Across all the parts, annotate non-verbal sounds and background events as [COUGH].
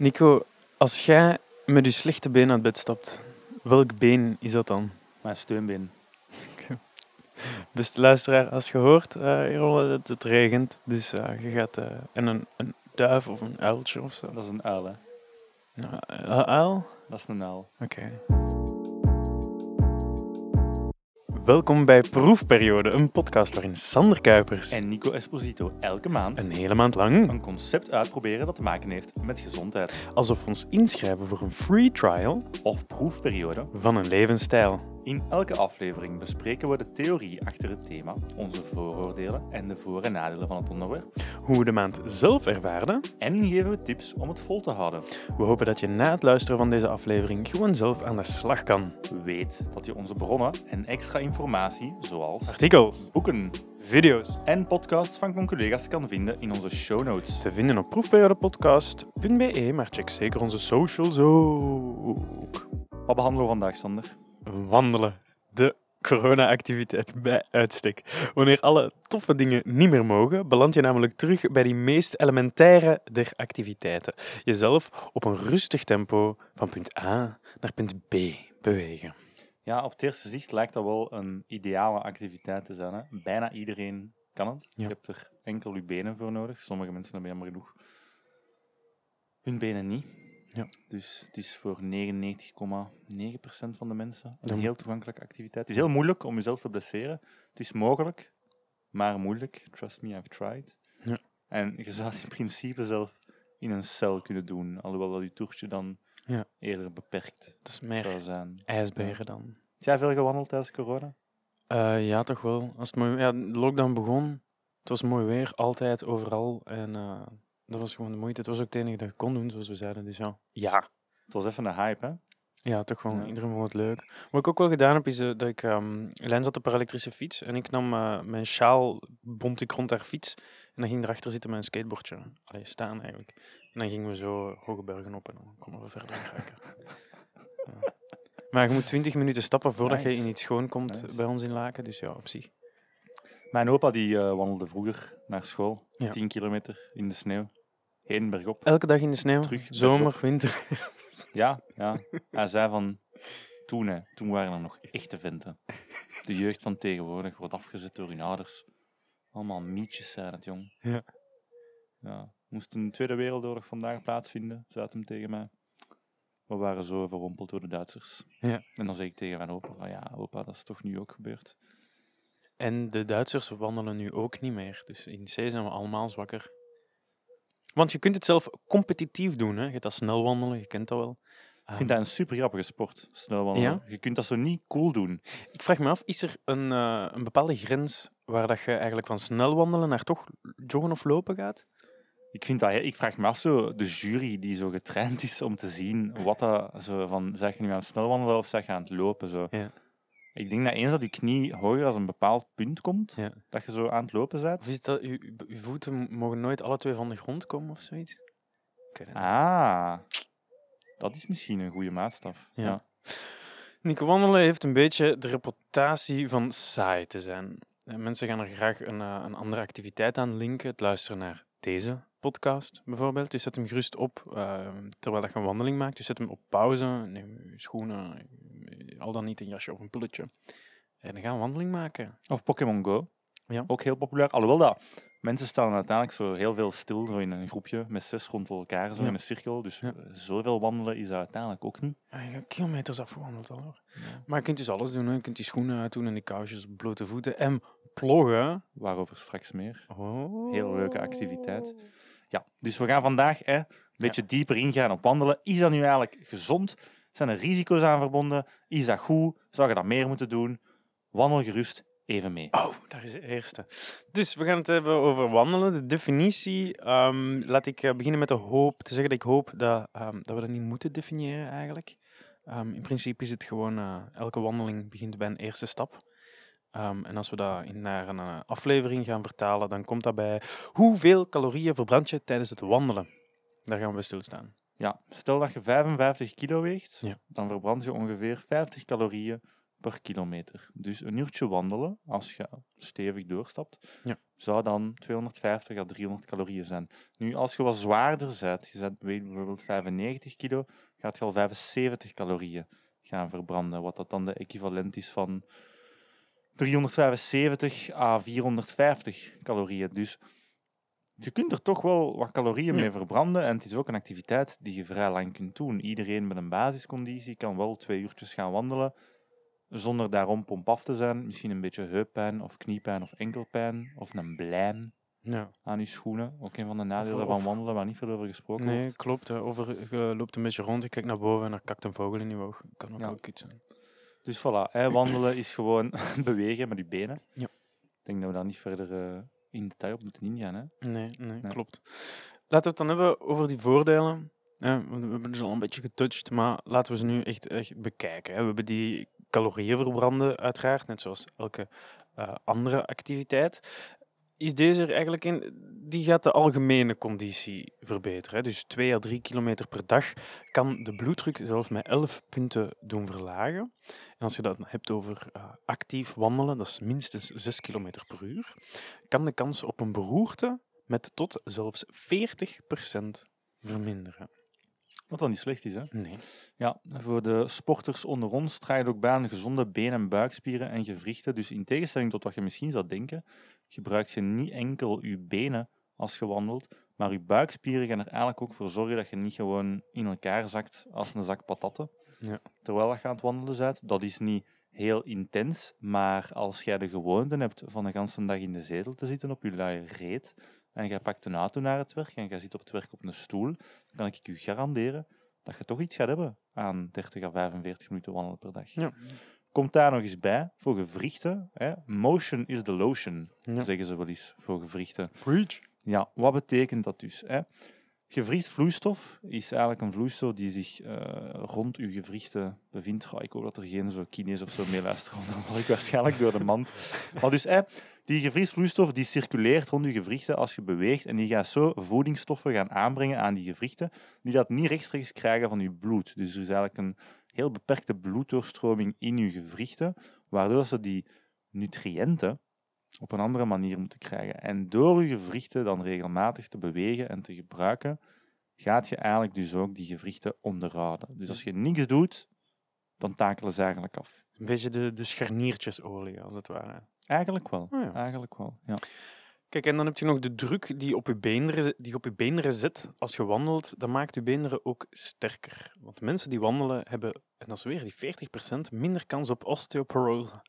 Nico, als jij met je slechte been uit bed stapt, welk been is dat dan? Mijn steunbeen. Beste luisteraar, als je hoort, Jeroen, het, het regent, dus eh, je gaat... eh, en een, een duif of een uiltje of zo. Dat is een uil, hè. Ja, eh, uil? Dat is een uil. Oké. Welkom bij Proefperiode, een podcast waarin Sander Kuipers En Nico Esposito elke maand een hele maand lang, een concept uitproberen dat te maken heeft met gezondheid. alsof we ons inschrijven voor een free trial Of proefperiode. van een levensstijl. In elke aflevering bespreken we de theorie achter het thema, onze vooroordelen en de voor- en nadelen van het onderwerp. Hoe we de maand zelf ervaarden. En geven we tips om het vol te houden. We hopen dat je na het luisteren van deze aflevering gewoon zelf aan de slag kan. Weet dat je onze bronnen en extra informatie, zoals Artikels, boeken video's, en podcasts van collega's kan vinden in onze show notes. te vinden op proefperiodepodcast.be, maar check zeker onze socials ook. Wat behandelen we vandaag, Sander? Wandelen. De corona-activiteit bij uitstek. Wanneer alle toffe dingen niet meer mogen, beland je namelijk terug bij die meest elementaire der activiteiten. Jezelf op een rustig tempo van punt A naar punt B bewegen. Ja, op het eerste zicht lijkt dat wel een ideale activiteit te zijn. Hè? Bijna iedereen kan het. Ja. Je hebt er enkel je benen voor nodig. Sommige mensen hebben jammer genoeg hun benen niet. Ja. Dus het is voor 99,9% van de mensen een heel toegankelijke activiteit. Het is heel moeilijk om jezelf te blesseren. Het is mogelijk, maar moeilijk. Trust me, I've tried. Ja. En je zou het in principe zelf in een cel kunnen doen, alhoewel dat je toertje dan Ja. eerder beperkt Het is meer zou zijn. ijsberen dan. Heb jij veel gewandeld tijdens corona? Eh, ja, toch wel. Als het mooi, ja, de lockdown begon, het was mooi weer, altijd, overal. En eh, dat was gewoon de moeite. Het was ook het enige dat je kon doen, zoals we zeiden. Dus ja, ja. Het was even een hype, hè? Ja, toch. Ja. Iedereen vond het leuk. Wat ik ook wel gedaan heb, is eh, dat ik... ehm Lijn zat op haar elektrische fiets en ik nam eh, mijn sjaal, bond ik rond haar fiets. En dan ging erachter zitten mijn skateboardje. Allee, staan eigenlijk. En dan gingen we zo hoge bergen op en dan konden we verder geraken. [LAUGHS] Ja. Maar je moet 20 minuten stappen voordat je in iets schoon komt Nice. bij ons in Laken. Dus ja, op zich. Mijn opa die eh, wandelde vroeger naar school. Ja. 10 kilometer in de sneeuw. Heen bergop. Elke dag in de sneeuw, Terug, zomer, winter. [LAUGHS] Ja, ja. Hij zei van... Toen, hè, toen waren er nog echte venten. De jeugd van tegenwoordig wordt afgezet door hun ouders. Allemaal mietjes zijn het, jong. Ja. ja. Moest een Tweede Wereldoorlog vandaag plaatsvinden, zei hem tegen mij. We waren zo overrompeld door de Duitsers. Ja. En dan zei ik tegen mijn opa van, ja, opa, dat is toch nu ook gebeurd. En de Duitsers wandelen nu ook niet meer. Dus in C zijn we allemaal zwakker. Want je kunt het zelf competitief doen. Hè? Je gaat dat snel wandelen, je kent dat wel. Ik vind dat een super grappige sport, snel wandelen. Ja? Je kunt dat zo niet cool doen. Ik vraag me af, is er een, eh, een bepaalde grens waar dat je eigenlijk van snel wandelen naar toch joggen of lopen gaat? Ik, vind dat, ik vraag me af, zo, de jury die zo getraind is om te zien wat dat, zo van, zeg je nu aan het snel wandelen of zeg je aan het lopen? Zo. Ja. Ik denk dat eens dat je knie hoger als een bepaald punt komt, Ja. dat je zo aan het lopen bent. Of is dat, je, je voeten mogen nooit alle twee van de grond komen of zoiets? Het. Ah, dat is misschien een goede maatstaf. Ja. Ja. Nico Wandelen heeft een beetje de reputatie van saai te zijn. Eh, Mensen gaan er graag een, eh, een andere activiteit aan linken. Het luisteren naar deze podcast bijvoorbeeld. Dus zet hem gerust op eh, terwijl dat je een wandeling maakt. Dus zet hem op pauze, neem je schoenen, al dan niet een jasje of een pulletje. En dan gaan we een wandeling maken. Of Pokémon Go. Ja. Ook heel populair. Alhoewel dat mensen staan uiteindelijk zo heel veel stil zo in een groepje met zes rond elkaar, zo Ja. in een cirkel. Dus Ja. zoveel wandelen is dat uiteindelijk ook niet. Ja, je hebt kilometers afgewandeld al hoor. Ja. Maar je kunt dus alles doen. Hè. Je kunt die schoenen uitdoen en die kousjes op blote voeten. En ploggen. Waarover straks meer. Oh. Heel leuke activiteit. Ja, dus we gaan vandaag hè, een beetje dieper ingaan op wandelen. Is dat nu eigenlijk gezond? Zijn er risico's aan verbonden? Is dat goed? Zou je dat meer moeten doen? Wandel gerust even mee. Oh, daar is de eerste. Dus we gaan het hebben over wandelen. De definitie. ehm, laat ik eh, beginnen met de hoop. Te zeggen dat ik hoop dat, ehm, dat we dat niet moeten definiëren eigenlijk. Ehm, in principe is het gewoon, eh, elke wandeling begint bij een eerste stap. Ehm, en als we dat in, naar een eh, aflevering gaan vertalen, dan komt dat bij hoeveel calorieën verbrand je tijdens het wandelen. Daar gaan we bij stilstaan. Ja, stel dat je 55 kilo weegt, Ja. dan verbrand je ongeveer 50 calorieën per kilometer. Dus een uurtje wandelen, als je stevig doorstapt, Ja. zou dan 250 à 300 calorieën zijn. Nu, als je wat zwaarder bent, je bent weegt bijvoorbeeld 95 kilo, gaat je al 75 calorieën gaan verbranden, wat dat dan de equivalent is van 375 à 450 calorieën. Dus je kunt er toch wel wat calorieën Ja. mee verbranden. En het is ook een activiteit die je vrij lang kunt doen. Iedereen met een basisconditie kan wel twee uurtjes gaan wandelen. Zonder daarom pompaf te zijn. Misschien een beetje heuppijn of kniepijn of enkelpijn. Of een blijm Ja. aan je schoenen. Ook een van de nadelen van wandelen waar niet veel over gesproken Nee, wordt. klopt. hè. Over, je loopt een beetje rond, je kijkt naar boven en er kakt een vogel in je oog. Kan ook Ja. ook iets zijn. Dus voilà, hè, wandelen is gewoon [LAUGHS] bewegen met je benen. Ja. Ik denk dat we daar niet verder eh, in detail op moeten ingaan. Hè. Nee, nee, Nee. klopt. Laten we het dan hebben over die voordelen. Ja, we hebben ze al een beetje getouched, maar laten we ze nu echt, echt bekijken. Hè. We hebben die calorieën verbranden, uiteraard, net zoals elke eh, andere activiteit. Is deze er eigenlijk in? Die gaat de algemene conditie verbeteren. Dus 2 à 3 kilometer per dag kan de bloeddruk zelfs met 11 punten doen verlagen. En als je dat hebt over eh, actief wandelen, dat is minstens 6 kilometer per uur, kan de kans op een beroerte met tot zelfs 40% verminderen. Wat dan niet slecht is. Hè. Nee. Ja, voor de sporters onder ons draait ook bij aan gezonde been- en buikspieren en gewrichten. Dus in tegenstelling tot wat je misschien zou denken, gebruikt je niet enkel je benen als je wandelt, maar je buikspieren gaan er eigenlijk ook voor zorgen dat je niet gewoon in elkaar zakt als een zak patatten. Ja. Terwijl je aan het wandelen bent. Dat is niet heel intens, maar als jij de gewoonte hebt van de hele dag in de zetel te zitten op je luie reet, en jij pakt een auto naar het werk en jij zit op het werk op een stoel, dan kan ik je garanderen dat je toch iets gaat hebben aan 30 à 45 minuten wandelen per dag. Ja. Komt daar nog eens bij, voor gewrichten, hè, motion is the lotion, Ja. zeggen ze wel eens, voor gewrichten. Preach. Ja, wat betekent dat dus? Hè? Gewrichtvloeistof is eigenlijk een vloeistof die zich eh, rond uw gewrichten bevindt. Goh, ik hoop dat er geen zo kines of zo meeluisteren, want dan val ik waarschijnlijk door de mand. [LAUGHS] Maar dus, hè, die gewrichtsvloeistof die circuleert rond uw gewrichten als je beweegt en die gaat zo voedingsstoffen gaan aanbrengen aan die gewrichten, die dat niet rechtstreeks krijgen van uw bloed. Dus er is eigenlijk een heel beperkte bloeddoorstroming in uw gewrichten, waardoor ze die nutriënten op een andere manier moeten krijgen. En door je gewrichten dan regelmatig te bewegen en te gebruiken, gaat je eigenlijk dus ook die gewrichten onderhouden. Dus als je niks doet, dan takelen ze eigenlijk af. Een beetje de, de scharniertjesolie, als het ware. Eigenlijk wel. Oh ja. Eigenlijk wel, ja. Kijk, en dan heb je nog de druk die op je beenderen, die op je beenderen zit als je wandelt. Dat maakt je beenderen ook sterker. Want mensen die wandelen hebben, en dat is weer die 40%, minder kans op osteoporose.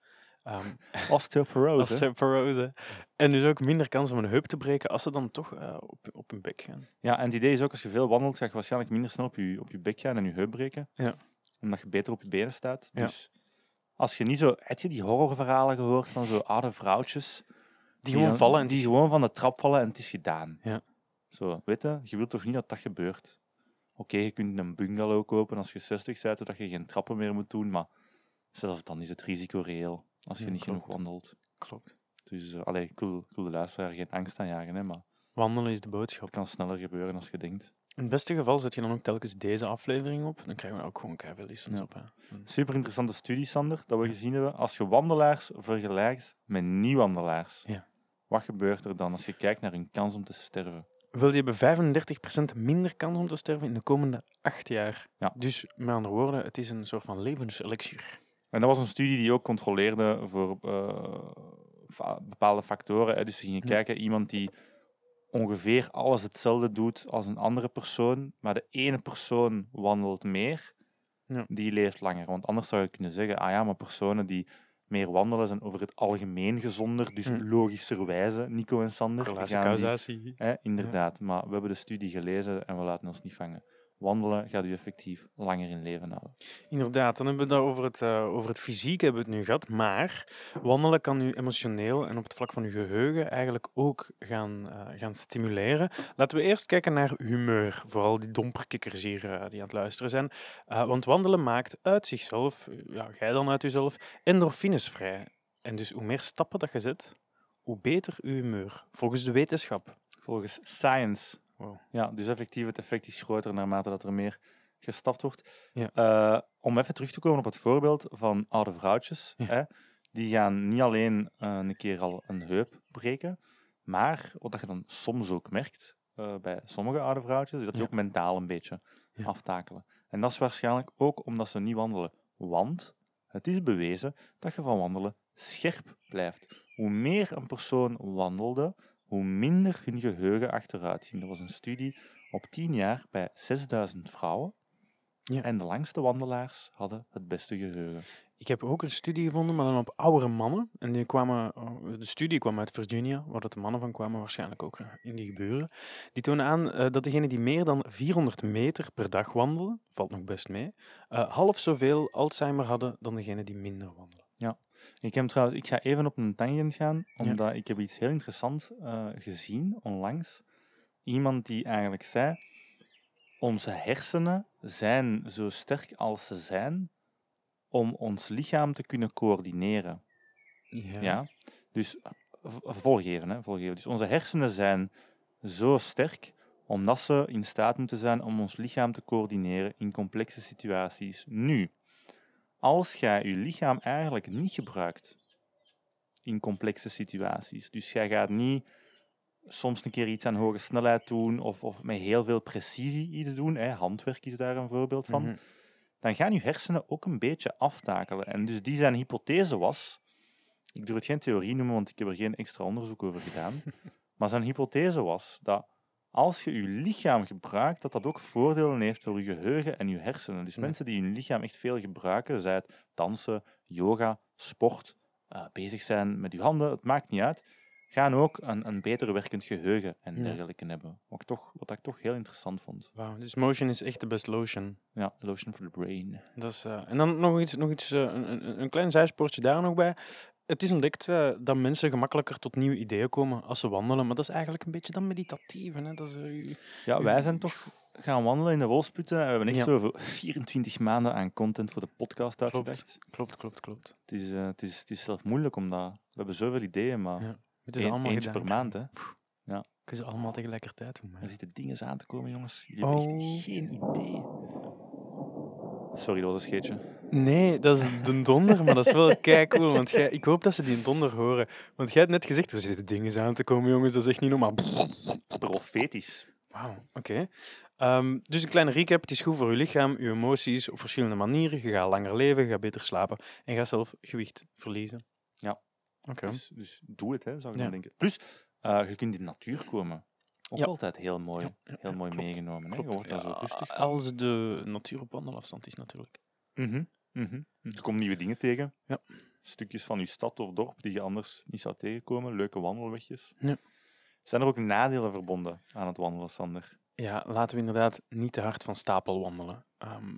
Ehm, [LAUGHS] Osteoporose. osteoporose. En dus ook minder kans om een heup te breken als ze dan toch eh, op, op hun bek gaan. Ja, en het idee is ook, als je veel wandelt, ga je waarschijnlijk minder snel op je, op je bek gaan en je heup breken. Ja. Omdat je beter op je benen staat. Ja. Als je niet zo... Heb je die horrorverhalen gehoord van zo oude vrouwtjes? Die gewoon vallen en Die gewoon van de trap vallen en het is gedaan. Ja. Zo, weet je? Je wilt toch niet dat dat gebeurt? Oké, je kunt een bungalow kopen als je 60 bent, zodat je geen trappen meer moet doen, maar zelfs dan is het risico reëel als je Ja, niet genoeg wandelt. klopt. Dus, uh, allee, ik wil, ik wil de luisteraar geen angst aanjagen, hè, maar Wandelen is de boodschap. het kan sneller gebeuren als je denkt. In het beste geval zet je dan ook telkens deze aflevering op. Dan krijgen we ook gewoon listens Ja. op. Hè. Super interessante studie, Sander, dat we gezien hebben. Als je wandelaars vergelijkt met niet-wandelaars, Ja. wat gebeurt er dan als je kijkt naar hun kans om te sterven? Wel, die hebben 35% minder kans om te sterven in de komende acht jaar. Ja. Dus met andere woorden, het is een soort van levenselixier. En dat was een studie die ook controleerde voor eh, bepaalde factoren. Hè. Dus ze gingen kijken, iemand die ongeveer alles hetzelfde doet als een andere persoon, maar de ene persoon wandelt meer, Ja. die leeft langer. Want anders zou je kunnen zeggen, ah ja, maar personen die meer wandelen zijn over het algemeen gezonder, dus Hm. logischerwijze, Nico en Sander. die- causatie. Hè, inderdaad, maar we hebben de studie gelezen en we laten ons niet vangen. Wandelen gaat u effectief langer in leven houden. Inderdaad, dan hebben we het daar over het, eh, over het fysiek hebben we het nu gehad. Maar wandelen kan u emotioneel en op het vlak van uw geheugen eigenlijk ook gaan, eh, gaan stimuleren. Laten we eerst kijken naar humeur. Vooral die domperkikkers hier eh, die aan het luisteren zijn. Want wandelen maakt uit zichzelf, ja, jij dan uit jezelf, endorfines vrij. En dus hoe meer stappen dat je zet, hoe beter uw humeur. Volgens de wetenschap. Volgens science. Wow. Ja, dus effectief het effect is groter naarmate dat er meer gestapt wordt. Ja. Eh, om even terug te komen op het voorbeeld van oude vrouwtjes. Ja. Hè, die gaan niet alleen eh, een keer al een heup breken, maar wat je dan soms ook merkt eh, bij sommige oude vrouwtjes, is dat die Ja. ook mentaal een beetje aftakelen. En dat is waarschijnlijk ook omdat ze niet wandelen. Want het is bewezen dat je van wandelen scherp blijft. Hoe meer een persoon wandelde, hoe minder hun geheugen achteruit ging. Dat was een studie op 10 jaar bij 6000 vrouwen. Ja. En de langste wandelaars hadden het beste geheugen. Ik heb ook een studie gevonden, maar dan op oudere mannen. En die kwamen, oh, de studie kwam uit Virginia, waar dat de mannen van kwamen, waarschijnlijk ook eh, in die geburen. Die tonen aan eh, dat degenen die meer dan 400 meter per dag wandelen, valt nog best mee, eh, half zoveel Alzheimer hadden dan degenen die minder wandelen. Ik, heb trouwens, ik ga even op een tangent gaan, Ja. omdat ik heb iets heel interessants eh, gezien onlangs. Iemand die eigenlijk zei, onze hersenen zijn zo sterk als ze zijn om ons lichaam te kunnen coördineren. Ja. Dus volgeven, hè, volgeven. Dus onze hersenen zijn zo sterk omdat ze in staat moeten zijn om ons lichaam te coördineren in complexe situaties. Nu, als jij je lichaam eigenlijk niet gebruikt in complexe situaties, dus jij gaat niet soms een keer iets aan hoge snelheid doen of, of met heel veel precisie iets doen, hè, handwerk is daar een voorbeeld van, Mhm. dan gaan je hersenen ook een beetje aftakelen. En dus die zijn hypothese was, ik durf het geen theorie noemen, want ik heb er geen extra onderzoek over gedaan, [LAUGHS] maar zijn hypothese was dat als je je lichaam gebruikt, dat dat ook voordelen heeft voor je geheugen en je hersenen. Dus Ja. mensen die hun lichaam echt veel gebruiken, zij het dansen, yoga, sport, eh, bezig zijn met je handen, het maakt niet uit, gaan ook een, een beter werkend geheugen en Ja. dergelijke hebben. Wat ik, toch, wat ik toch heel interessant vond. Wauw, dus motion is echt de best lotion. Ja, lotion for the brain. Dat is, eh, en dan nog iets, nog iets eh, een, een, een klein zijspoortje daar nog bij. Het is ontdekt eh, dat mensen gemakkelijker tot nieuwe ideeën komen als ze wandelen, maar dat is eigenlijk een beetje dat meditatieve. Hè? Dat is, eh, Ja, wij zijn toch gaan wandelen in de Wolsputten en we hebben echt Ja. zo voor [LAUGHS] 24 maanden aan content voor de podcast Klopt. uitgedacht. klopt, klopt, klopt. Het is, eh, het, is, het is zelf moeilijk omdat we hebben zoveel ideeën, maar Ja. Het is één- allemaal eentje per maand. Hè. Ik ze allemaal tegelijkertijd doen. Er hè. zitten dingen aan te komen, jongens. Jullie hebben Oh. echt geen idee. Sorry, dat was een scheetje. Nee, dat is de donder, maar dat is wel kei cool. Want jij, ik hoop dat ze die donder horen. Want jij hebt net gezegd, er zitten dingen aan te komen, jongens. Dat is echt niet normaal. Profetisch. Wauw, oké. Ehm, dus een kleine recap. Het is goed voor je lichaam, je emoties op verschillende manieren. Je gaat langer leven, je gaat beter slapen en je gaat zelf gewicht verliezen. Ja. Oké. Dus, dus doe het, hè, zou ik Ja. dan denken. Plus, eh, je kunt in de natuur komen. Ook Ja. altijd heel mooi, Ja, heel mooi klopt. meegenomen. Hè? Je wordt daar zo rustig van. Als de natuur op wandelafstand is, natuurlijk. Mhm, mhm. Je komt nieuwe dingen tegen. Ja. Stukjes van je stad of dorp die je anders niet zou tegenkomen. Leuke wandelwegjes. Ja. Zijn er ook nadelen verbonden aan het wandelen, Sander? Ja, laten we inderdaad niet te hard van stapel wandelen. Ehm,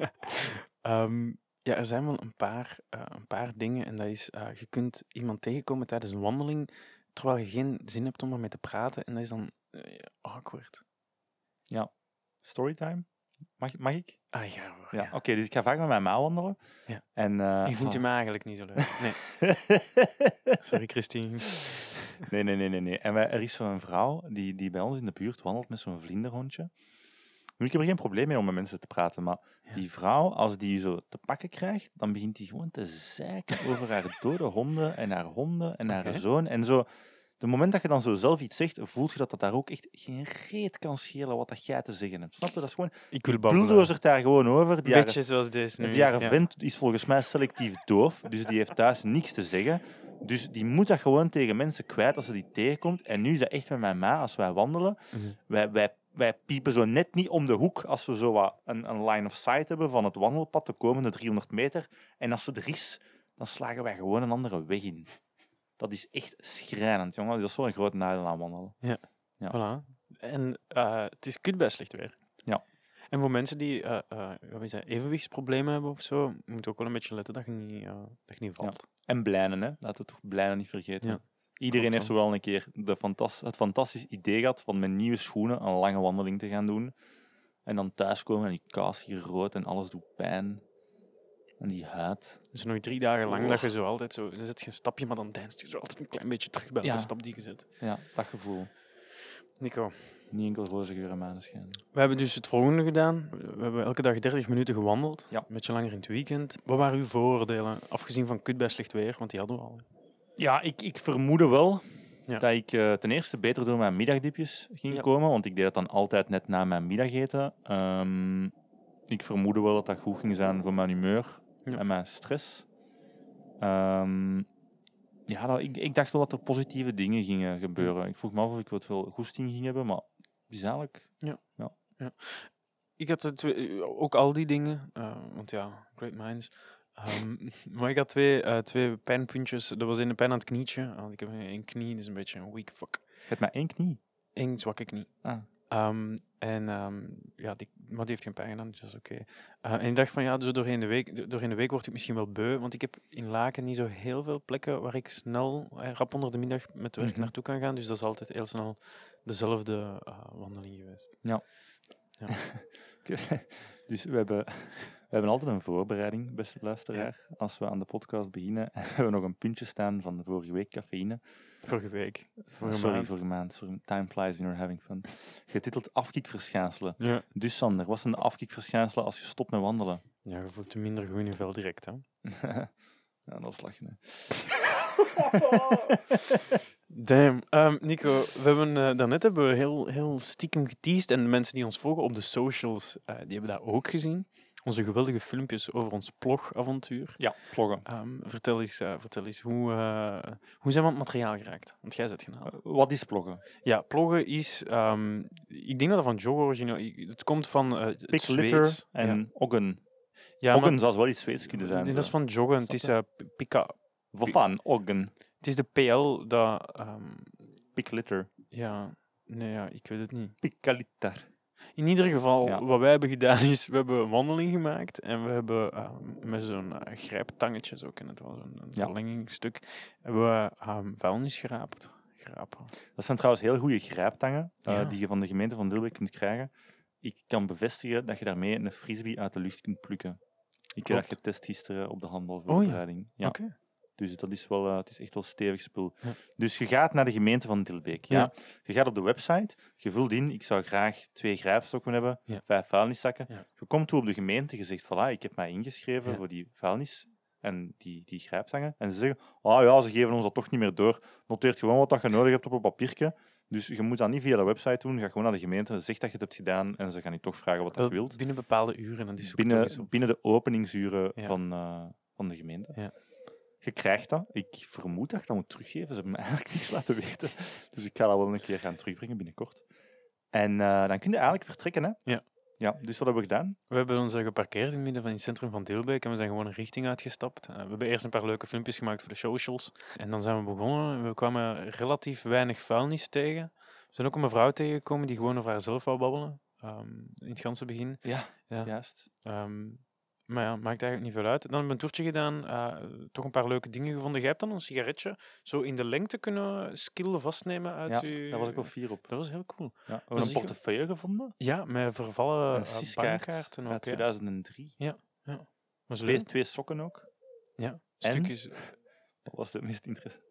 [LAUGHS] ehm, ja, er zijn wel een paar, eh, een paar dingen. En dat is, eh, je kunt iemand tegenkomen tijdens een wandeling, terwijl je geen zin hebt om ermee te praten. En dat is dan eh, awkward. Storytime? Mag, mag ik? Ah ja hoor. Ja, ja. oké. dus ik ga vaak met mijn ma wandelen. Ja. En, eh, Je vindt hem eigenlijk niet zo leuk. Nee, [LAUGHS] sorry Christine. nee, nee, nee, nee, nee. En wij, er is zo'n vrouw die, die bij ons in de buurt wandelt met zo'n vlinderhondje. Nu, ik heb er geen probleem mee om met mensen te praten, maar Ja. die vrouw, als die zo te pakken krijgt, dan begint die gewoon te zeiken over haar dode honden en haar honden en haar zoon. En zo, de moment dat je dan zo zelf iets zegt, voelt je dat dat daar ook echt geen reet kan schelen wat dat jij te zeggen hebt. Snap je? Dat is gewoon, Ik wil bulldozert daar gewoon over. Die Beetje zoals deze nu. die haar ja. vent is volgens mij selectief doof, dus die heeft thuis niks te zeggen. Dus die moet dat gewoon tegen mensen kwijt als ze die tegenkomt. En nu is dat echt met mijn ma, als wij wandelen, Mhm. wij, wij, wij piepen zo net niet om de hoek als we zo wat een, een line of sight hebben van het wandelpad, de komende 300 meter. En als ze er is, dan slagen wij gewoon een andere weg in. Dat is echt schrijnend, jongen. Dat is wel een groot nadeel aan wandelen. Ja. Voilà. En eh, het is kut bij slecht weer. Ja. En voor mensen die wat is dat, evenwichtsproblemen hebben of zo, moet je ook wel een beetje letten dat je niet, dat je niet valt. En blijnen, hè. Laten we toch blijnen niet vergeten. Ja. Iedereen heeft zo wel een keer de fantas het fantastisch idee gehad van met nieuwe schoenen een lange wandeling te gaan doen. En dan thuiskomen en die kaas hier rood en alles doet pijn. En die huid. Dus nog drie dagen lang dat je zo altijd zo, je zet je een stapje, maar dan deinst je zo altijd een klein beetje terug bij Ja. de stap die je zet. Ja, dat gevoel. Nico, Niet enkel roze geur en maneschijn. we hebben dus het volgende gedaan. We hebben elke dag 30 minuten gewandeld. Ja. Een beetje langer in het weekend. Wat waren uw vooroordelen, afgezien van kut bij slecht weer? Want die hadden we al. Ja, ik, ik vermoedde wel Ja. dat ik eh, ten eerste beter door mijn middagdiepjes ging Ja. komen, want ik deed dat dan altijd net na mijn middageten. Ehm, ik vermoedde wel dat dat goed ging zijn voor mijn humeur Ja. en mijn stress. Ehm, ja, dat, ik, ik dacht wel dat er positieve dingen gingen gebeuren. Ik vroeg me af of ik wat veel goesting ging hebben, maar het is eigenlijk... Ik had twee- ook al die dingen, eh, want ja, great minds. Ehm, [LAUGHS] maar ik had twee, eh, twee pijnpuntjes. Dat was in de pijn aan het knietje. Want ik heb een knie, dat is een beetje een weak fuck. Je hebt maar één knie. Eén zwakke knie. Ah. Ehm, en ehm, ja, die, maar die heeft geen pijn gedaan, dus dat is oké. Eh, en ik dacht van ja, zo doorheen de, week, do- doorheen de week word ik misschien wel beu, want ik heb in Laken niet zo heel veel plekken waar ik snel, eh, rap onder de middag met werk Mhm. naartoe kan gaan. Dus dat is altijd heel snel dezelfde eh, wandeling geweest. [LAUGHS] dus we hebben, we hebben altijd een voorbereiding, beste luisteraar. Als we aan de podcast beginnen, [LAUGHS] hebben we nog een puntje staan van vorige week, cafeïne. Vorige week. Vorige Sorry, maand. vorige maand. Sorry, time flies when you're having fun. Getiteld afkikverschijnselen. Ja. Dus Sander, wat zijn de afkikverschijnselen als je stopt met wandelen? ja, je voelt je minder goed in je vel direct, hè. [LAUGHS] ja, dat is lachen. Hè. [LAUGHS] Damn. Ehm, Nico, we hebben, eh, daarnet hebben we heel, heel stiekem geteased. En de mensen die ons volgen op de socials, eh, die hebben dat ook gezien. Onze geweldige filmpjes over ons plogavontuur. Ja, vloggen. Ehm, vertel eens, eh, vertel eens hoe, eh, hoe zijn we aan het materiaal geraakt? Want jij zit gehaald. Eh, wat is vloggen? Ja, ploggen is... ehm, ik denk dat dat van Joe origineel... Het komt van het Ja. en oggen. Ja, maar- oggen zou wel iets Zweeds kunnen zijn. nee, dat is van joggen. Het is, pika, Wat van? Oggen. het is de PL dat... ehm, Pig litter. ja, nee, ja, ik weet het niet. Picalitter. In ieder geval, Ja. wat wij hebben gedaan is, we hebben een wandeling gemaakt en we hebben ehm, met zo'n eh, grijptangetje, zo ken het wel, zo'n een Ja. verlengingstuk, hebben we ehm, vuilnis geraapt. Dat zijn trouwens heel goede grijptangen eh, Ja. die je van de gemeente van Dilbeek kunt krijgen. Ik kan bevestigen dat je daarmee een frisbee uit de lucht kunt plukken. Ik heb dat getest gisteren op de handbalvoorbereiding. ja. Oké. Dus dat is wel, eh, het is echt wel stevig spul. Ja. Dus je gaat naar de gemeente van Dilbeek. Ja? Ja. Je gaat op de website, je vult in, ik zou graag twee grijpstokken hebben, Ja. vijf vuilniszakken. Je komt toe op de gemeente, je zegt, voilà, ik heb mij ingeschreven voor die vuilnis en die, die grijpstangen. En ze zeggen, ah ja, ze geven ons dat toch niet meer door. Noteert gewoon wat dat je nodig hebt op een papiertje. Dus je moet dat niet via de website doen. Ga gewoon naar de gemeente, zeg dat je het hebt gedaan en ze gaan je toch vragen wat dat wilt. Binnen bepaalde uren. En die Binnen, binnen de openingsuren van, eh, van de gemeente. Ja. Je krijgt dat. Ik vermoed dat je dat moet teruggeven. Ze hebben me eigenlijk niets laten weten. [LAUGHS] Dus ik ga dat wel een keer gaan terugbrengen binnenkort. En eh, dan kun je eigenlijk vertrekken. Hè? Ja. Ja, dus wat hebben we gedaan? We hebben ons eh, geparkeerd in het midden van het centrum van Deelbeek en we zijn gewoon een richting uitgestapt. Eh, we hebben eerst een paar leuke filmpjes gemaakt voor de socials. En dan zijn we begonnen. We kwamen relatief weinig vuilnis tegen. We zijn ook een mevrouw tegengekomen die gewoon over haarzelf wou babbelen. ehm, in het ganse begin. Ja, Ja. juist. Ehm, maar ja, maakt eigenlijk niet veel uit. Dan hebben we een toertje gedaan, eh, toch een paar leuke dingen gevonden. Jij hebt dan een sigaretje zo in de lengte kunnen skillen vastnemen uit Ja, uw... daar was ik wel fier op. Dat was heel cool. Ja. We hebben een ik- portefeuille gevonden. Ja, met vervallen uh, bankkaarten ook. uit Ja. 2003. Was Twee, twee sokken ook. Ja, En? stukjes. Wat was de meest interessante?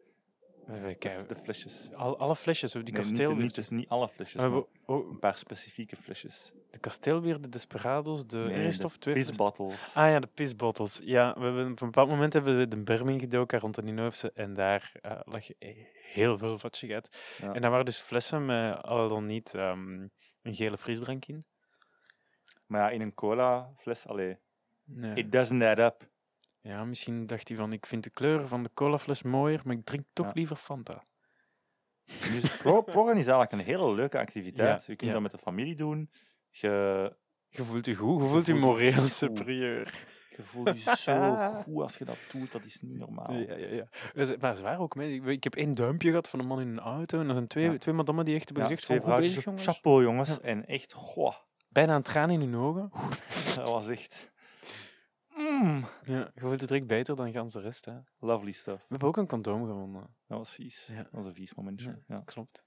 Kijken- De flesjes. Al, alle flesjes, we hebben die Nee, niet, kasteelbier. niet, dus niet alle flesjes, we maar hebben ook een paar specifieke flesjes. de kasteelbier, de Desperados, de Nee, twee Pisbottles. Ah ja, de pisbottles. Ja, we hebben, op een bepaald moment hebben we de berm ingedoken rond de Ninhoofse en daar eh, lag heel veel vatsigheid. Ja. En daar waren dus flessen met al dan niet ehm, een gele frisdrank in. Maar ja, in een cola fles, allee, Nee. it doesn't add up. Ja, misschien dacht hij van, ik vind de kleur van de colafles mooier, maar ik drink toch Ja. liever Fanta. Dus is eigenlijk een hele leuke activiteit. Ja, je kunt ja. dat met de familie doen. Je, Je voelt je goed, je voelt je je moreel superieur. je voelt je zo [LAUGHS] goed als je dat doet. Dat is niet normaal. Ja, ja, ja. Maar ze waren ook mee. Ik- heb één duimpje gehad van een man in een auto. En er zijn twee, twee madammen die echt hebben Ja, gezegd van, goed bezig, jongens. chapeau jongens. En echt, goh, Bijna een traan in hun ogen. dat was echt... Mm, Ja, je voelt het direct beter dan gans de rest. Hè. We lovely stuff. hebben ook een condoom gevonden. Dat was vies. Ja. Dat was een vies momentje. Ja. Ja. Klopt.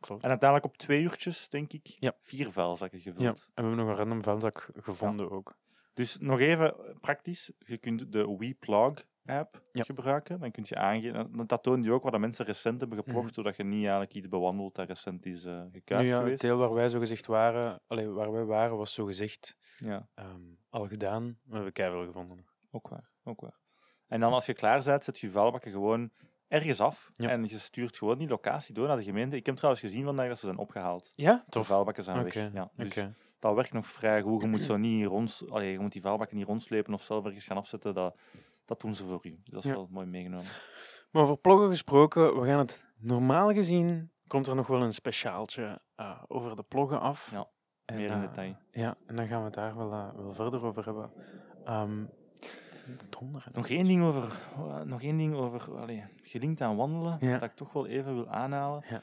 Klopt. En uiteindelijk op twee uurtjes, denk ik, Ja. vier vuilzakken ja, gevuld. en we hebben nog een random vuilzak gevonden ook. Dus nog even praktisch. Je kunt de WePlog app Ja. gebruiken. Dan kun je aangeven, dat- toont je ook wat de mensen recent hebben geprocht, Mhm. zodat je niet eigenlijk iets bewandelt dat recent is eh Nu gekuist ja, het geweest. deel waar wij zo gezegd waren, allee, waar wij waren, was zo gezegd Ja, ehm, al gedaan. We hebben keihard gevonden. ook waar, ook waar. En dan als je klaar bent, zet je vuilbakken gewoon ergens af Ja. en je stuurt gewoon die locatie door naar de gemeente. Ik heb trouwens gezien vandaag dat ze zijn opgehaald. Ja, De tof. vuilbakken zijn weg. Ja, dus dat werkt nog vrij goed. Je moet, zo niet rond, allee, je moet die vuilbakken niet rondslepen of zelf ergens gaan afzetten. Dat, dat doen ze voor u. Dus dat is Ja. wel mooi meegenomen. Maar over ploggen gesproken, we gaan het normaal gezien, komt er nog wel een speciaaltje eh, over de ploggen af. Ja, En, Meer in eh, detail. Ja, en dan gaan we het daar wel, eh, wel verder over hebben. Hè. Nog één ding over, eh, nog één ding over allee, gelinkt aan wandelen, Ja. dat ik toch wel even wil aanhalen. Ja.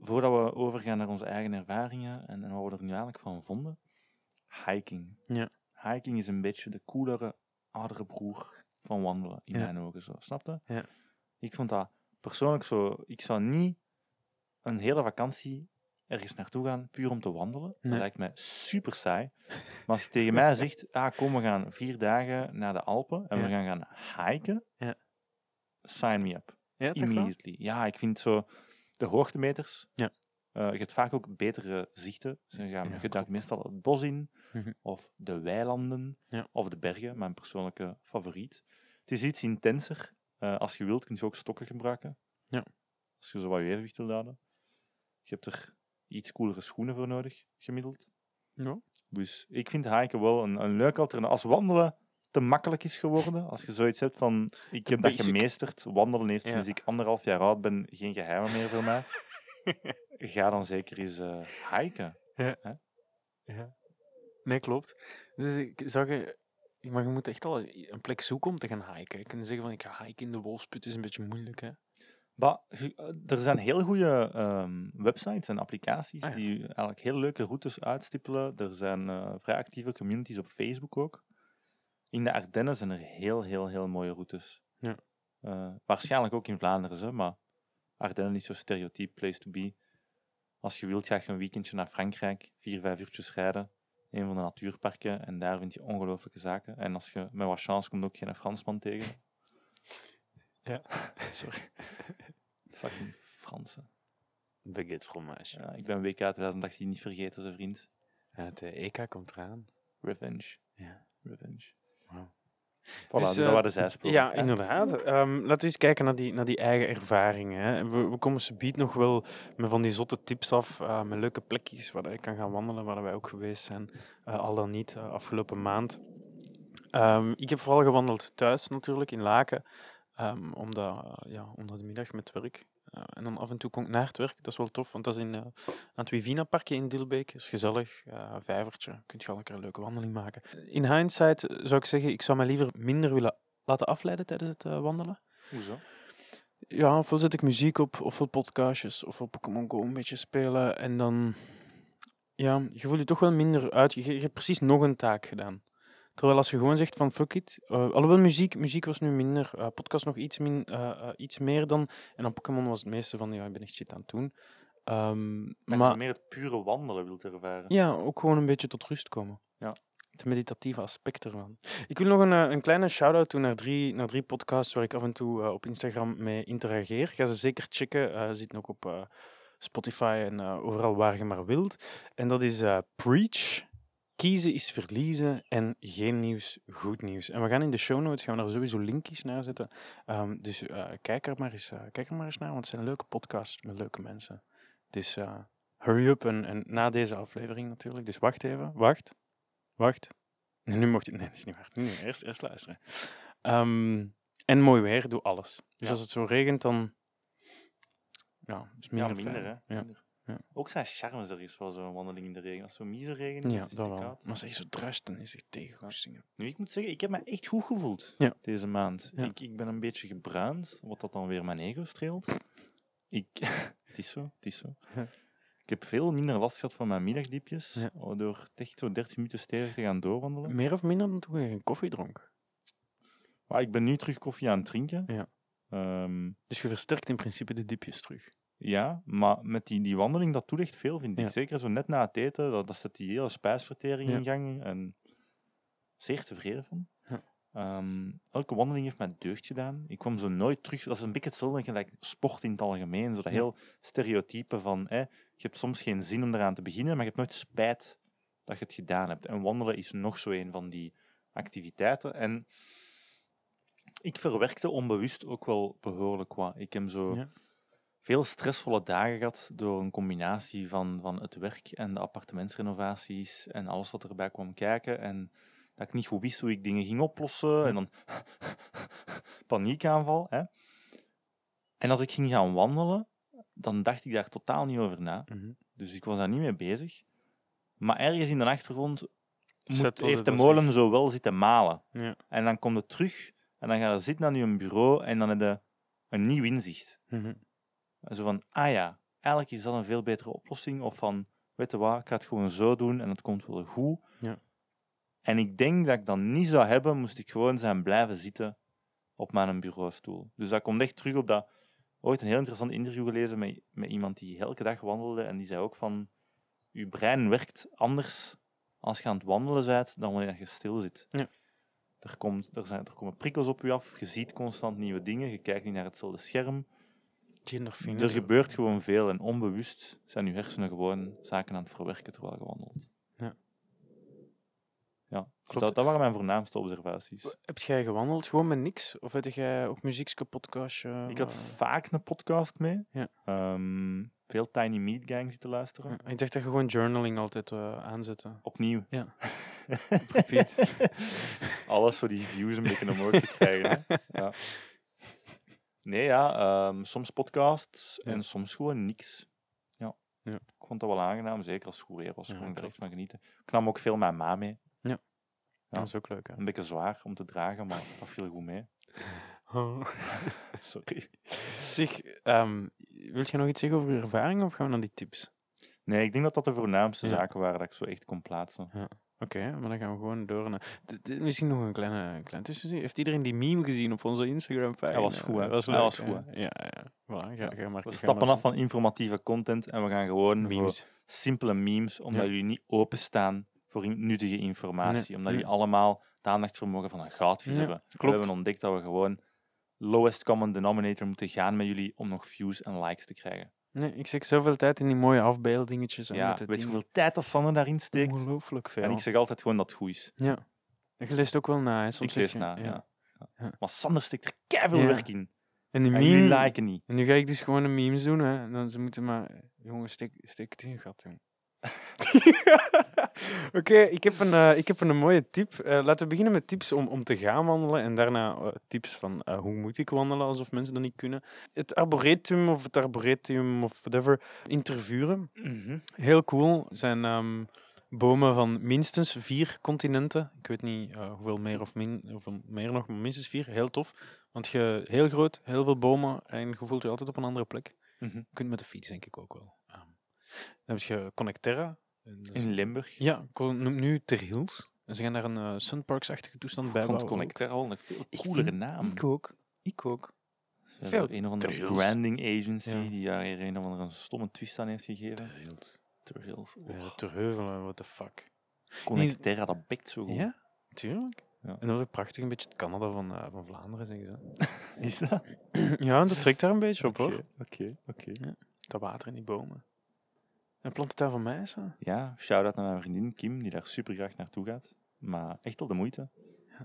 Voordat we overgaan naar onze eigen ervaringen en, en wat we er nu eigenlijk van vonden. Hiking. Ja. Hiking is een beetje de coolere, oudere broer van wandelen, in mijn ogen. Zo. Snap je? Ja. Ik vond dat persoonlijk zo... Ik zou niet een hele vakantie ergens naartoe gaan, puur om te wandelen. Dat lijkt mij super saai. Maar als je tegen mij [LAUGHS] zegt, ah, kom, we gaan vier dagen naar de Alpen en we gaan gaan hiken, Ja. sign me up. Ja? Immediately. Ja, ik vind zo de hoogtemeters. Ja. Eh, je hebt vaak ook betere zichten. Dus je, gaat, Ja, je duikt meestal het bos in, Mhm. of de weilanden, Ja. of de bergen, mijn persoonlijke favoriet. Het is iets intenser. Eh, als je wilt, kun je ook stokken gebruiken. Ja. Als je zo wat je evenwicht wilt houden. Je hebt er iets coolere schoenen voor nodig, gemiddeld. Ja. Dus ik vind hiken wel een, een leuk alternatief. Als wandelen te makkelijk is geworden, als je zoiets hebt van, ik heb dat gemeesterd, wandelen heeft Ja. sinds ik anderhalf jaar oud ben geen geheimen meer voor mij, [LAUGHS] ga dan zeker eens eh hiken. Ja. Nee, klopt. Dus ik zag je, maar je moet echt al een plek zoeken om te gaan hiken. Je kunt zeggen van ik ga hiken in de Wolfsput is een beetje moeilijk, hè? Maar je- eh, er zijn heel goede ehm, websites en applicaties Ah, ja. die eigenlijk hele leuke routes uitstippelen. Er zijn eh, vrij actieve communities op Facebook ook. In de Ardennen zijn er heel, heel, heel mooie routes. Ja. Eh, waarschijnlijk ook in Vlaanderen, hè, maar Ardennen is zo'n stereotype place to be. Als je wilt, ga je een weekendje naar Frankrijk, vier, vijf uurtjes rijden. Een van de natuurparken, en daar vind je ongelooflijke zaken. En als je met wat chance komt ook geen Fransman tegen. [LAUGHS] Ja. [LAUGHS] Sorry. Fucking Fransen. Baguette fromage. Ja, ik ben WK 2018 niet vergeten, zijn vriend. Ja, het EK komt eraan. Revenge. Ja. Revenge. Wauw. Voilà, Dus, dus, eh, dat waren de zijsporen. Ja, inderdaad. Ehm, laten we eens kijken naar die, naar die eigen ervaringen. Hè. We, we komen subiet nog wel met van die zotte tips af, eh, met leuke plekjes waar je kan gaan wandelen, waar wij ook geweest zijn, eh, al dan niet, eh, afgelopen maand. Ehm, ik heb vooral gewandeld thuis natuurlijk, in Laken, ehm, omdat, eh, ja, onder de middag met werk. Eh, en dan af en toe kom ik naar het werk, dat is wel tof, want dat is in, eh, aan het Wivina-parkje in Dilbeek. Dat is gezellig, eh vijvertje, kun je al lekker een leuke wandeling maken. In hindsight zou ik zeggen, ik zou mij liever minder willen laten afleiden tijdens het wandelen. Hoezo? Ja, ofwel zet ik muziek op, ofwel podcastjes, ofwel Pokémon Go een beetje spelen. En dan, ja, je voelt je toch wel minder uit. Je, je hebt precies nog een taak gedaan. Terwijl als je gewoon zegt van fuck it, eh, alhoewel muziek, muziek was nu minder, eh, podcast nog iets, min, eh, iets meer dan. En dan Pokémon was het meeste van, ja, ik ben echt shit aan het doen. Ehm, Dat je maar meer het pure wandelen wilt ervaren. ja, ook gewoon een beetje tot rust komen. Ja. Het meditatieve aspect ervan. Ik wil nog een, een kleine shout-out doen naar drie, naar drie podcasts waar ik af en toe op Instagram mee interageer. Ga ze zeker checken. Ze zitten ook op Spotify en overal waar je maar wilt. En dat is Preach. Kiezen is verliezen en geen nieuws, goed nieuws. En we gaan in de show notes gaan we daar sowieso linkjes naar zetten. Ehm, dus eh, kijk, er maar eens, eh, kijk er maar eens naar, want het zijn leuke podcasts met leuke mensen. Dus eh, hurry up en, en na deze aflevering natuurlijk. Dus wacht even, wacht, wacht. Nee, [LAUGHS] nu mocht je, nee, dat is niet waar. Nu, eerst, eerst luisteren. Ehm, en mooi weer, doe alles. Dus Ja. als het zo regent, dan ja, is Ja, minder, minder, fijn. hè. Ja. Minder. Ja. Ook zijn charmes er is wel zo'n wandeling in de regen. Als het zo mieze regen is, Ja, dat wel. koud. Maar je zo druist, dan is het tegengoestingen. Nu, ik moet zeggen, ik heb me echt goed gevoeld Ja. deze maand. Ja. Ik, ik ben een beetje gebruind, wat dat dan weer mijn ego streelt. Ik, [LAUGHS] het is zo, het is zo. Ik heb veel minder last gehad van mijn middagdiepjes, Ja. door echt zo 30 minuten stevig te gaan doorwandelen. Meer of minder dan toen je geen koffie dronk. Maar ik ben nu terug koffie aan het drinken. Ja. Ehm, Dus je versterkt in principe de diepjes terug. Ja, maar met die, die wandeling, dat doet echt veel, vind ik. Ja. Zeker zo net na het eten, dat, dat zet die hele spijsvertering Ja. in gang. En zeer tevreden van. Ja. Ehm, elke wandeling heeft mij deugd gedaan. Ik kwam zo nooit terug. Dat is een beetje hetzelfde gelijk sport in het algemeen. Zo dat heel stereotype van hè, je hebt soms geen zin om eraan te beginnen, maar je hebt nooit spijt dat je het gedaan hebt. En wandelen is nog zo een van die activiteiten. En ik verwerkte onbewust ook wel behoorlijk wat. Ik heb zo. Veel stressvolle dagen gehad door een combinatie van, van het werk en de appartementsrenovaties en alles wat erbij kwam kijken. En dat ik niet goed wist hoe ik dingen ging oplossen. En dan [LAUGHS] paniekaanval. Hè. En als ik ging gaan wandelen, dan dacht ik daar totaal niet over na. Mhm. Dus ik was daar niet mee bezig. Maar ergens in de achtergrond moet, heeft de molen zich. zo wel zitten malen. Ja. En dan komt het terug en dan ga je zitten aan je bureau en dan heb je een nieuw inzicht. Mhm. En zo van, ah ja, eigenlijk is dat een veel betere oplossing. Of van, weet je wat, ik ga het gewoon zo doen en het komt wel goed. Ja. En ik denk dat ik dat niet zou hebben, moest ik gewoon zijn blijven zitten op mijn bureaustoel. Dus dat komt echt terug op dat... Ooit een heel interessant interview gelezen met, met iemand die elke dag wandelde. En die zei ook van, je brein werkt anders als je aan het wandelen bent dan wanneer je stil zit. Ja. Er, komt, er, zijn, er komen prikkels op je af, je ziet constant nieuwe dingen, je kijkt niet naar hetzelfde scherm. Er gebeurt gewoon veel en onbewust zijn je hersenen gewoon zaken aan het verwerken terwijl je wandelt. Ja. Ja, dus Klopt. dat, dat waren mijn voornaamste observaties. Heb jij gewandeld gewoon met niks? Of heb jij ook muziekske podcastje? Ik had eh, vaak een podcast mee. Ja. Ehm, veel Tiny Meat Gang zitten luisteren. ja, ik dacht dat je gewoon journaling altijd eh aanzette. Opnieuw. Ja. [LAUGHS] Alles voor die views een beetje omhoog te krijgen. Hè? [LAUGHS] Ja. Nee, ja, ehm, soms podcasts Ja. en soms gewoon niks. Ja. Ja. Ik vond dat wel aangenaam, zeker als het goed weer was. Ja, kon ik er echt klopt. van genieten. Ik nam ook veel mijn ma mee. Ja. Dat is ook leuk, hè? Een beetje zwaar om te dragen, maar dat viel goed mee. [LAUGHS] [LAUGHS] Sorry. Zeg, ehm wil je nog iets zeggen over je ervaringen of gaan we naar die tips? Nee, ik denk dat dat de voornaamste Ja. zaken waren dat ik zo echt kon plaatsen. Oké, maar dan gaan we gewoon door. naar- Misschien nog een kleine, klein tussenzin. Heeft iedereen die meme gezien op onze Instagram-pagina? Dat was goed, hè? Dat was Dat leuk, was hè? goed, Ja, ja. Voilà, ga, ga maar. We stappen af van informatieve content en we gaan gewoon voor memes. simpele memes, omdat Ja. jullie niet openstaan voor nuttige informatie. Nee, Omdat jullie allemaal het aandachtsvermogen van een goudvis Ja, hebben. We hebben ontdekt dat we gewoon lowest common denominator moeten gaan met jullie om nog views en likes te krijgen. Nee, ik zeg zoveel tijd in die mooie afbeeldingetjes. Ja, met weet je hoeveel tijd dat Sander daarin steekt? Ongelooflijk veel. En ik zeg altijd gewoon dat het goed is. Ja. Je leest ook wel na, hè. Soms ik lees je- na, ja. ja. Ja. Maar Sander steekt er Ja. werk in. En die En meme... liken niet. En nu ga ik dus gewoon een memes doen, hè. En dan ze moeten maar... Jongen, steek, steek het in gat, jong. [LAUGHS] Oké, ik, heb een, eh, ik heb een mooie tip. Eh, laten we beginnen met tips om, om te gaan wandelen. En daarna eh, tips van hoe moet ik wandelen, alsof mensen dat niet kunnen. Het arboretum of het arboretum of whatever, interviewen. Mhm. Heel cool. zijn ehm, bomen van minstens vier continenten. Ik weet niet hoeveel meer of min, hoeveel meer nog, maar minstens vier. Heel tof. Want je heel groot, heel veel bomen en je voelt je altijd op een andere plek. Mhm. Je kunt met de fiets denk ik ook wel. Ehm, dan heb je Connecterra. Is- In Limburg. Ja, noem nu Ter Hills. En ze gaan daar een eh, Sunparks-achtige toestand bij bouwen. Connecter al een coolere naam. Ik ook. Ik ook. Veel Een of andere branding agency Ja. die daar hier een of andere stomme twist aan heeft gegeven. Ter Hills. Ter Hills. Ja, Ter Heuvelen, what the fuck. Connecterra, dat bekt zo goed. Ja, tuurlijk. Ja. En dat is ook prachtig, een beetje het Canada van, eh, van Vlaanderen, zeggen ze. [LAUGHS] Is dat? Ja, dat trekt daar een beetje op, hoor. Oké, oké, oké. Dat water in die bomen. En plantentuin van Meissen. Ja, shout-out naar mijn vriendin Kim, die daar super graag naartoe gaat. Maar echt wel de moeite.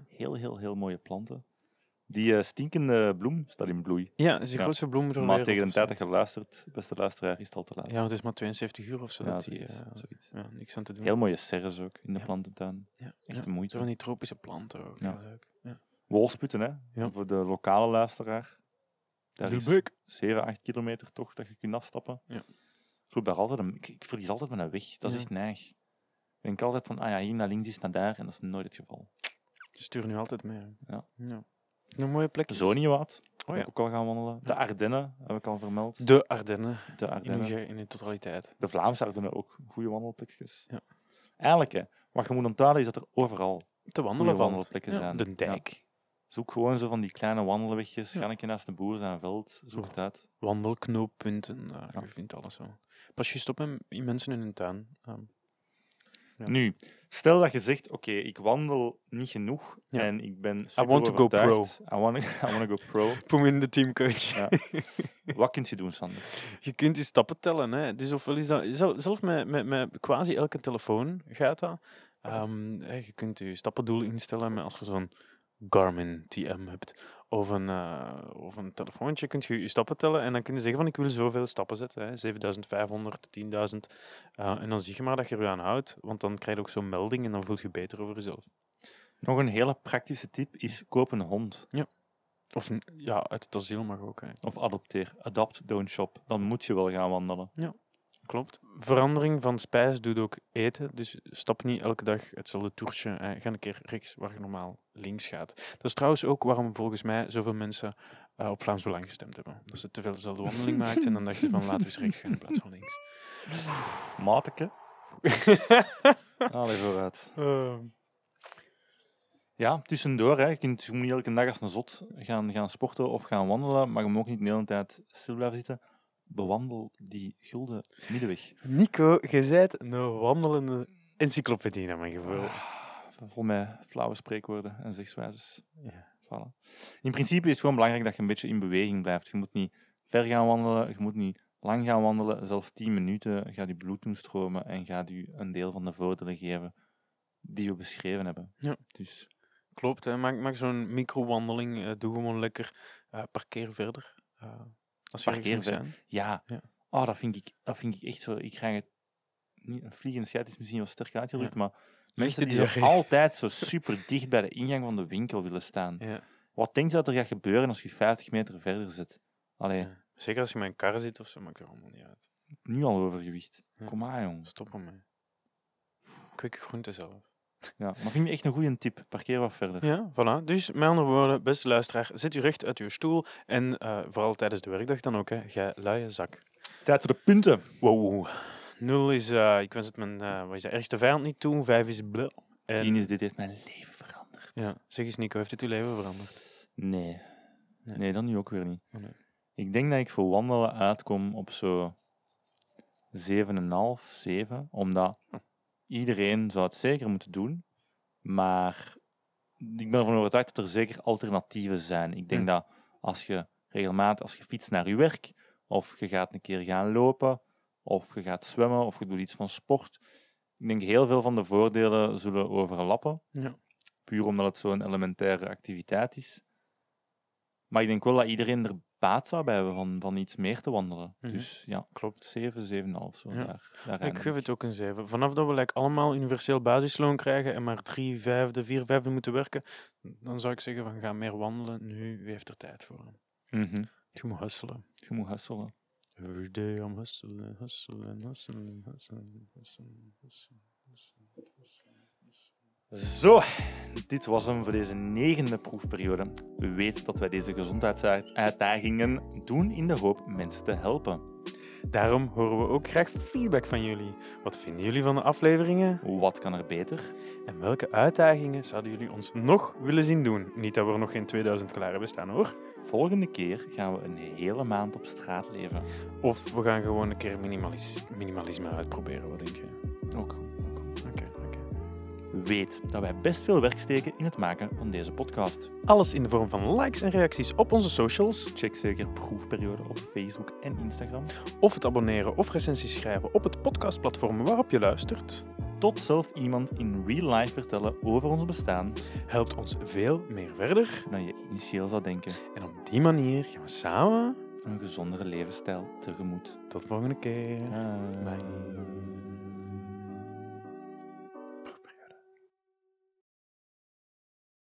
Heel, heel, heel mooie planten. Die eh, stinkende bloem staat in bloei. Ja, dat is de Ja. grootste bloem ter maar tegen de tijd dat je luistert, beste luisteraar, is het al te laat. Ja, want het is maar 72 uur of zo. Ja, dat die, zoiets, eh, zoiets. ja, niks aan te doen. Heel mooie serres ook in de Ja. plantentuin. ja, echt de moeite. Zo van die tropische planten ook. Ja. Leuk. Ja. Wolsputten, hè? Voor de lokale luisteraar. Daar is Lübeck. 7, 8 kilometer toch dat je kunt afstappen. Ja. Ik, loop daar altijd een, ik, ik verlies altijd met een weg. Dat is echt neig. Ik denk altijd van, ah ja, hier naar links is naar daar. En dat is nooit het geval. Ze sturen nu altijd mee. hè. Ja. ja. Nog mooie plekje. Zoniewaard, Oh ja. ik ook al gaan wandelen. De. Ardennen, heb ik al vermeld. De Ardennen. De In Ardennen. in hun totaliteit. De Vlaamse Ardennen ook. Goede wandelplekjes. Ja. Eigenlijk, hè, wat je moet onthouden is dat er overal Te wandelen wandelplekken Ja, zijn. de dijk. Zoek gewoon zo van die kleine wandelwegjes. Ja. Ga keer naast de boer zijn veld. Zoek Zo. het uit. Wandelknooppunten. eh, Ja. Je vindt alles zo. Pas je op met mensen in hun tuin. ehm, Ja. Nu, stel dat je zegt, oké, ik wandel niet genoeg en ik ben super want to go pro. I want to, I want to go pro. Kom [LAUGHS] [LAUGHS] in de teamcoach. Ja. [LAUGHS] Wat kun je doen, Sander? Je kunt die stappen tellen. Hè. Dus ofwel is dat, zel- zelf met, met, met quasi elke telefoon gaat dat. Ehm, je kunt je stappendoel instellen met als je zo'n Garmin TM hebt. Of een, eh, of een telefoontje kun je je stappen tellen. En dan kun je zeggen van ik wil zoveel stappen zetten. Hè. 7500, 10.000. Eh, en dan zie je maar dat je er aan houdt. Want dan krijg je ook zo'n melding en dan voel je beter over jezelf. Nog een hele praktische tip is koop een hond. Of n- ja, uit het asiel mag ook. Hè. Of adopteer. Adopt, don't shop. Dan moet je wel gaan wandelen. Klopt. Verandering van spijs doet ook eten. Dus stap niet elke dag hetzelfde toertje. Eh, ga een keer rechts waar je normaal links gaat. Dat is trouwens ook waarom volgens mij zoveel mensen eh, op Vlaams Belang gestemd hebben. Dat ze te veel dezelfde wandeling maakten en dan dachten ze van laten we eens rechts gaan in plaats van links. [LAUGHS] Mateke. [LAUGHS] Allee, vooruit. Ja, tussendoor. Hè. Je, kunt, je moet niet elke dag als een zot gaan, gaan sporten of gaan wandelen, maar je moet ook niet de hele tijd stil blijven zitten. Bewandel die gulden middenweg. Nico, je bent een wandelende encyclopedie naar mijn gevoel. Vol met flauwe spreekwoorden en zegswijzes. Ja. Voilà. In principe is het gewoon belangrijk dat je een beetje in beweging blijft. Je moet niet ver gaan wandelen, je moet niet lang gaan wandelen. Zelfs 10 minuten gaat je bloed doen stromen en gaat je een deel van de voordelen geven die we beschreven hebben. Ja. Dus Klopt, hè. maak, maak zo'n microwandeling. eh doe gewoon lekker. eh, parkeer verder. eh, Parkeer zijn. ja, Ja. Oh, dat, vind ik, dat vind ik echt zo. Ik krijg het niet, een vliegende scheid is misschien wel sterk uitgedrukt, maar mensen die zo altijd zo super dicht bij de ingang van de winkel willen staan. Ja. Wat denk je dat er gaat gebeuren als je 50 meter verder zit? Allee, Ja. Zeker als je met een kar zit of zo, maakt er allemaal niet uit. nu al overgewicht. Ja. Kom maar, jongens. Stop ermee. Kweek groente zelf. Ja, maar vind ik echt een goede tip. Parkeer wat verder. Ja, voilà. Dus met andere woorden, beste luisteraar, zet u recht uit uw stoel. En eh, vooral tijdens de werkdag dan ook, hè. Gij luie zak. Tijd voor de punten. Wow. Nul is, eh, ik wens het mijn uh, wat is de ergste vijand niet toe. Vijf is blil. En, 10 is dit heeft mijn leven veranderd. Ja, zeg eens Nico, heeft dit uw leven veranderd? Nee. Nee. nee. dan nu ook weer niet. Oh, nee. Ik denk dat ik voor wandelen uitkom op zo 7,5, 7. Omdat Hm. Iedereen zou het zeker moeten doen. Maar ik ben ervan overtuigd dat er zeker alternatieven zijn. Ik denk dat als je regelmatig, als je fietst naar je werk, of je gaat een keer gaan lopen, of je gaat zwemmen, of je doet iets van sport. Ik denk heel veel van de voordelen zullen overlappen. Ja. Puur omdat het zo'n elementaire activiteit is. Maar ik denk wel dat iedereen er baat zou bij hebben van, van iets meer te wandelen. Mhm. Dus ja, Klopt. 7, 7,5. Zo Ja. daar, daar Ik geef het ook een 7. Vanaf dat we like, allemaal universeel basisloon krijgen en maar drie vijfde, vier vijfde moeten werken, dan zou ik zeggen van ga meer wandelen. Nu, wie heeft er tijd voor? Mhm. Je moet hustelen. Je moet hustelen. Every day I'm hustling, hustling, hustling, hustling, hustling, hustling, hustling, hustling. Zo, dit was hem voor deze negende proefperiode. We weten dat wij deze gezondheidsuitdagingen doen in de hoop mensen te helpen. Daarom horen we ook graag feedback van jullie. Wat vinden jullie van de afleveringen? Wat kan er beter? En welke uitdagingen zouden jullie ons nog willen zien doen? Niet dat we er nog geen 2000 klaar hebben staan hoor. Volgende keer gaan we een hele maand op straat leven. Of we gaan gewoon een keer minimalis- minimalisme uitproberen, wat denk je? Ook. Weet dat wij best veel werk steken in het maken van deze podcast. Alles in de vorm van likes en reacties op onze socials. Check zeker proefperiode op Facebook en Instagram. Of het abonneren of recensies schrijven op het podcastplatform waarop je luistert. Tot zelf iemand in real life vertellen over ons bestaan Helpt ons veel meer verder. dan je initieel zou denken. En op die manier gaan we samen. Een gezondere levensstijl tegemoet. Tot de volgende keer. Bye. Bye.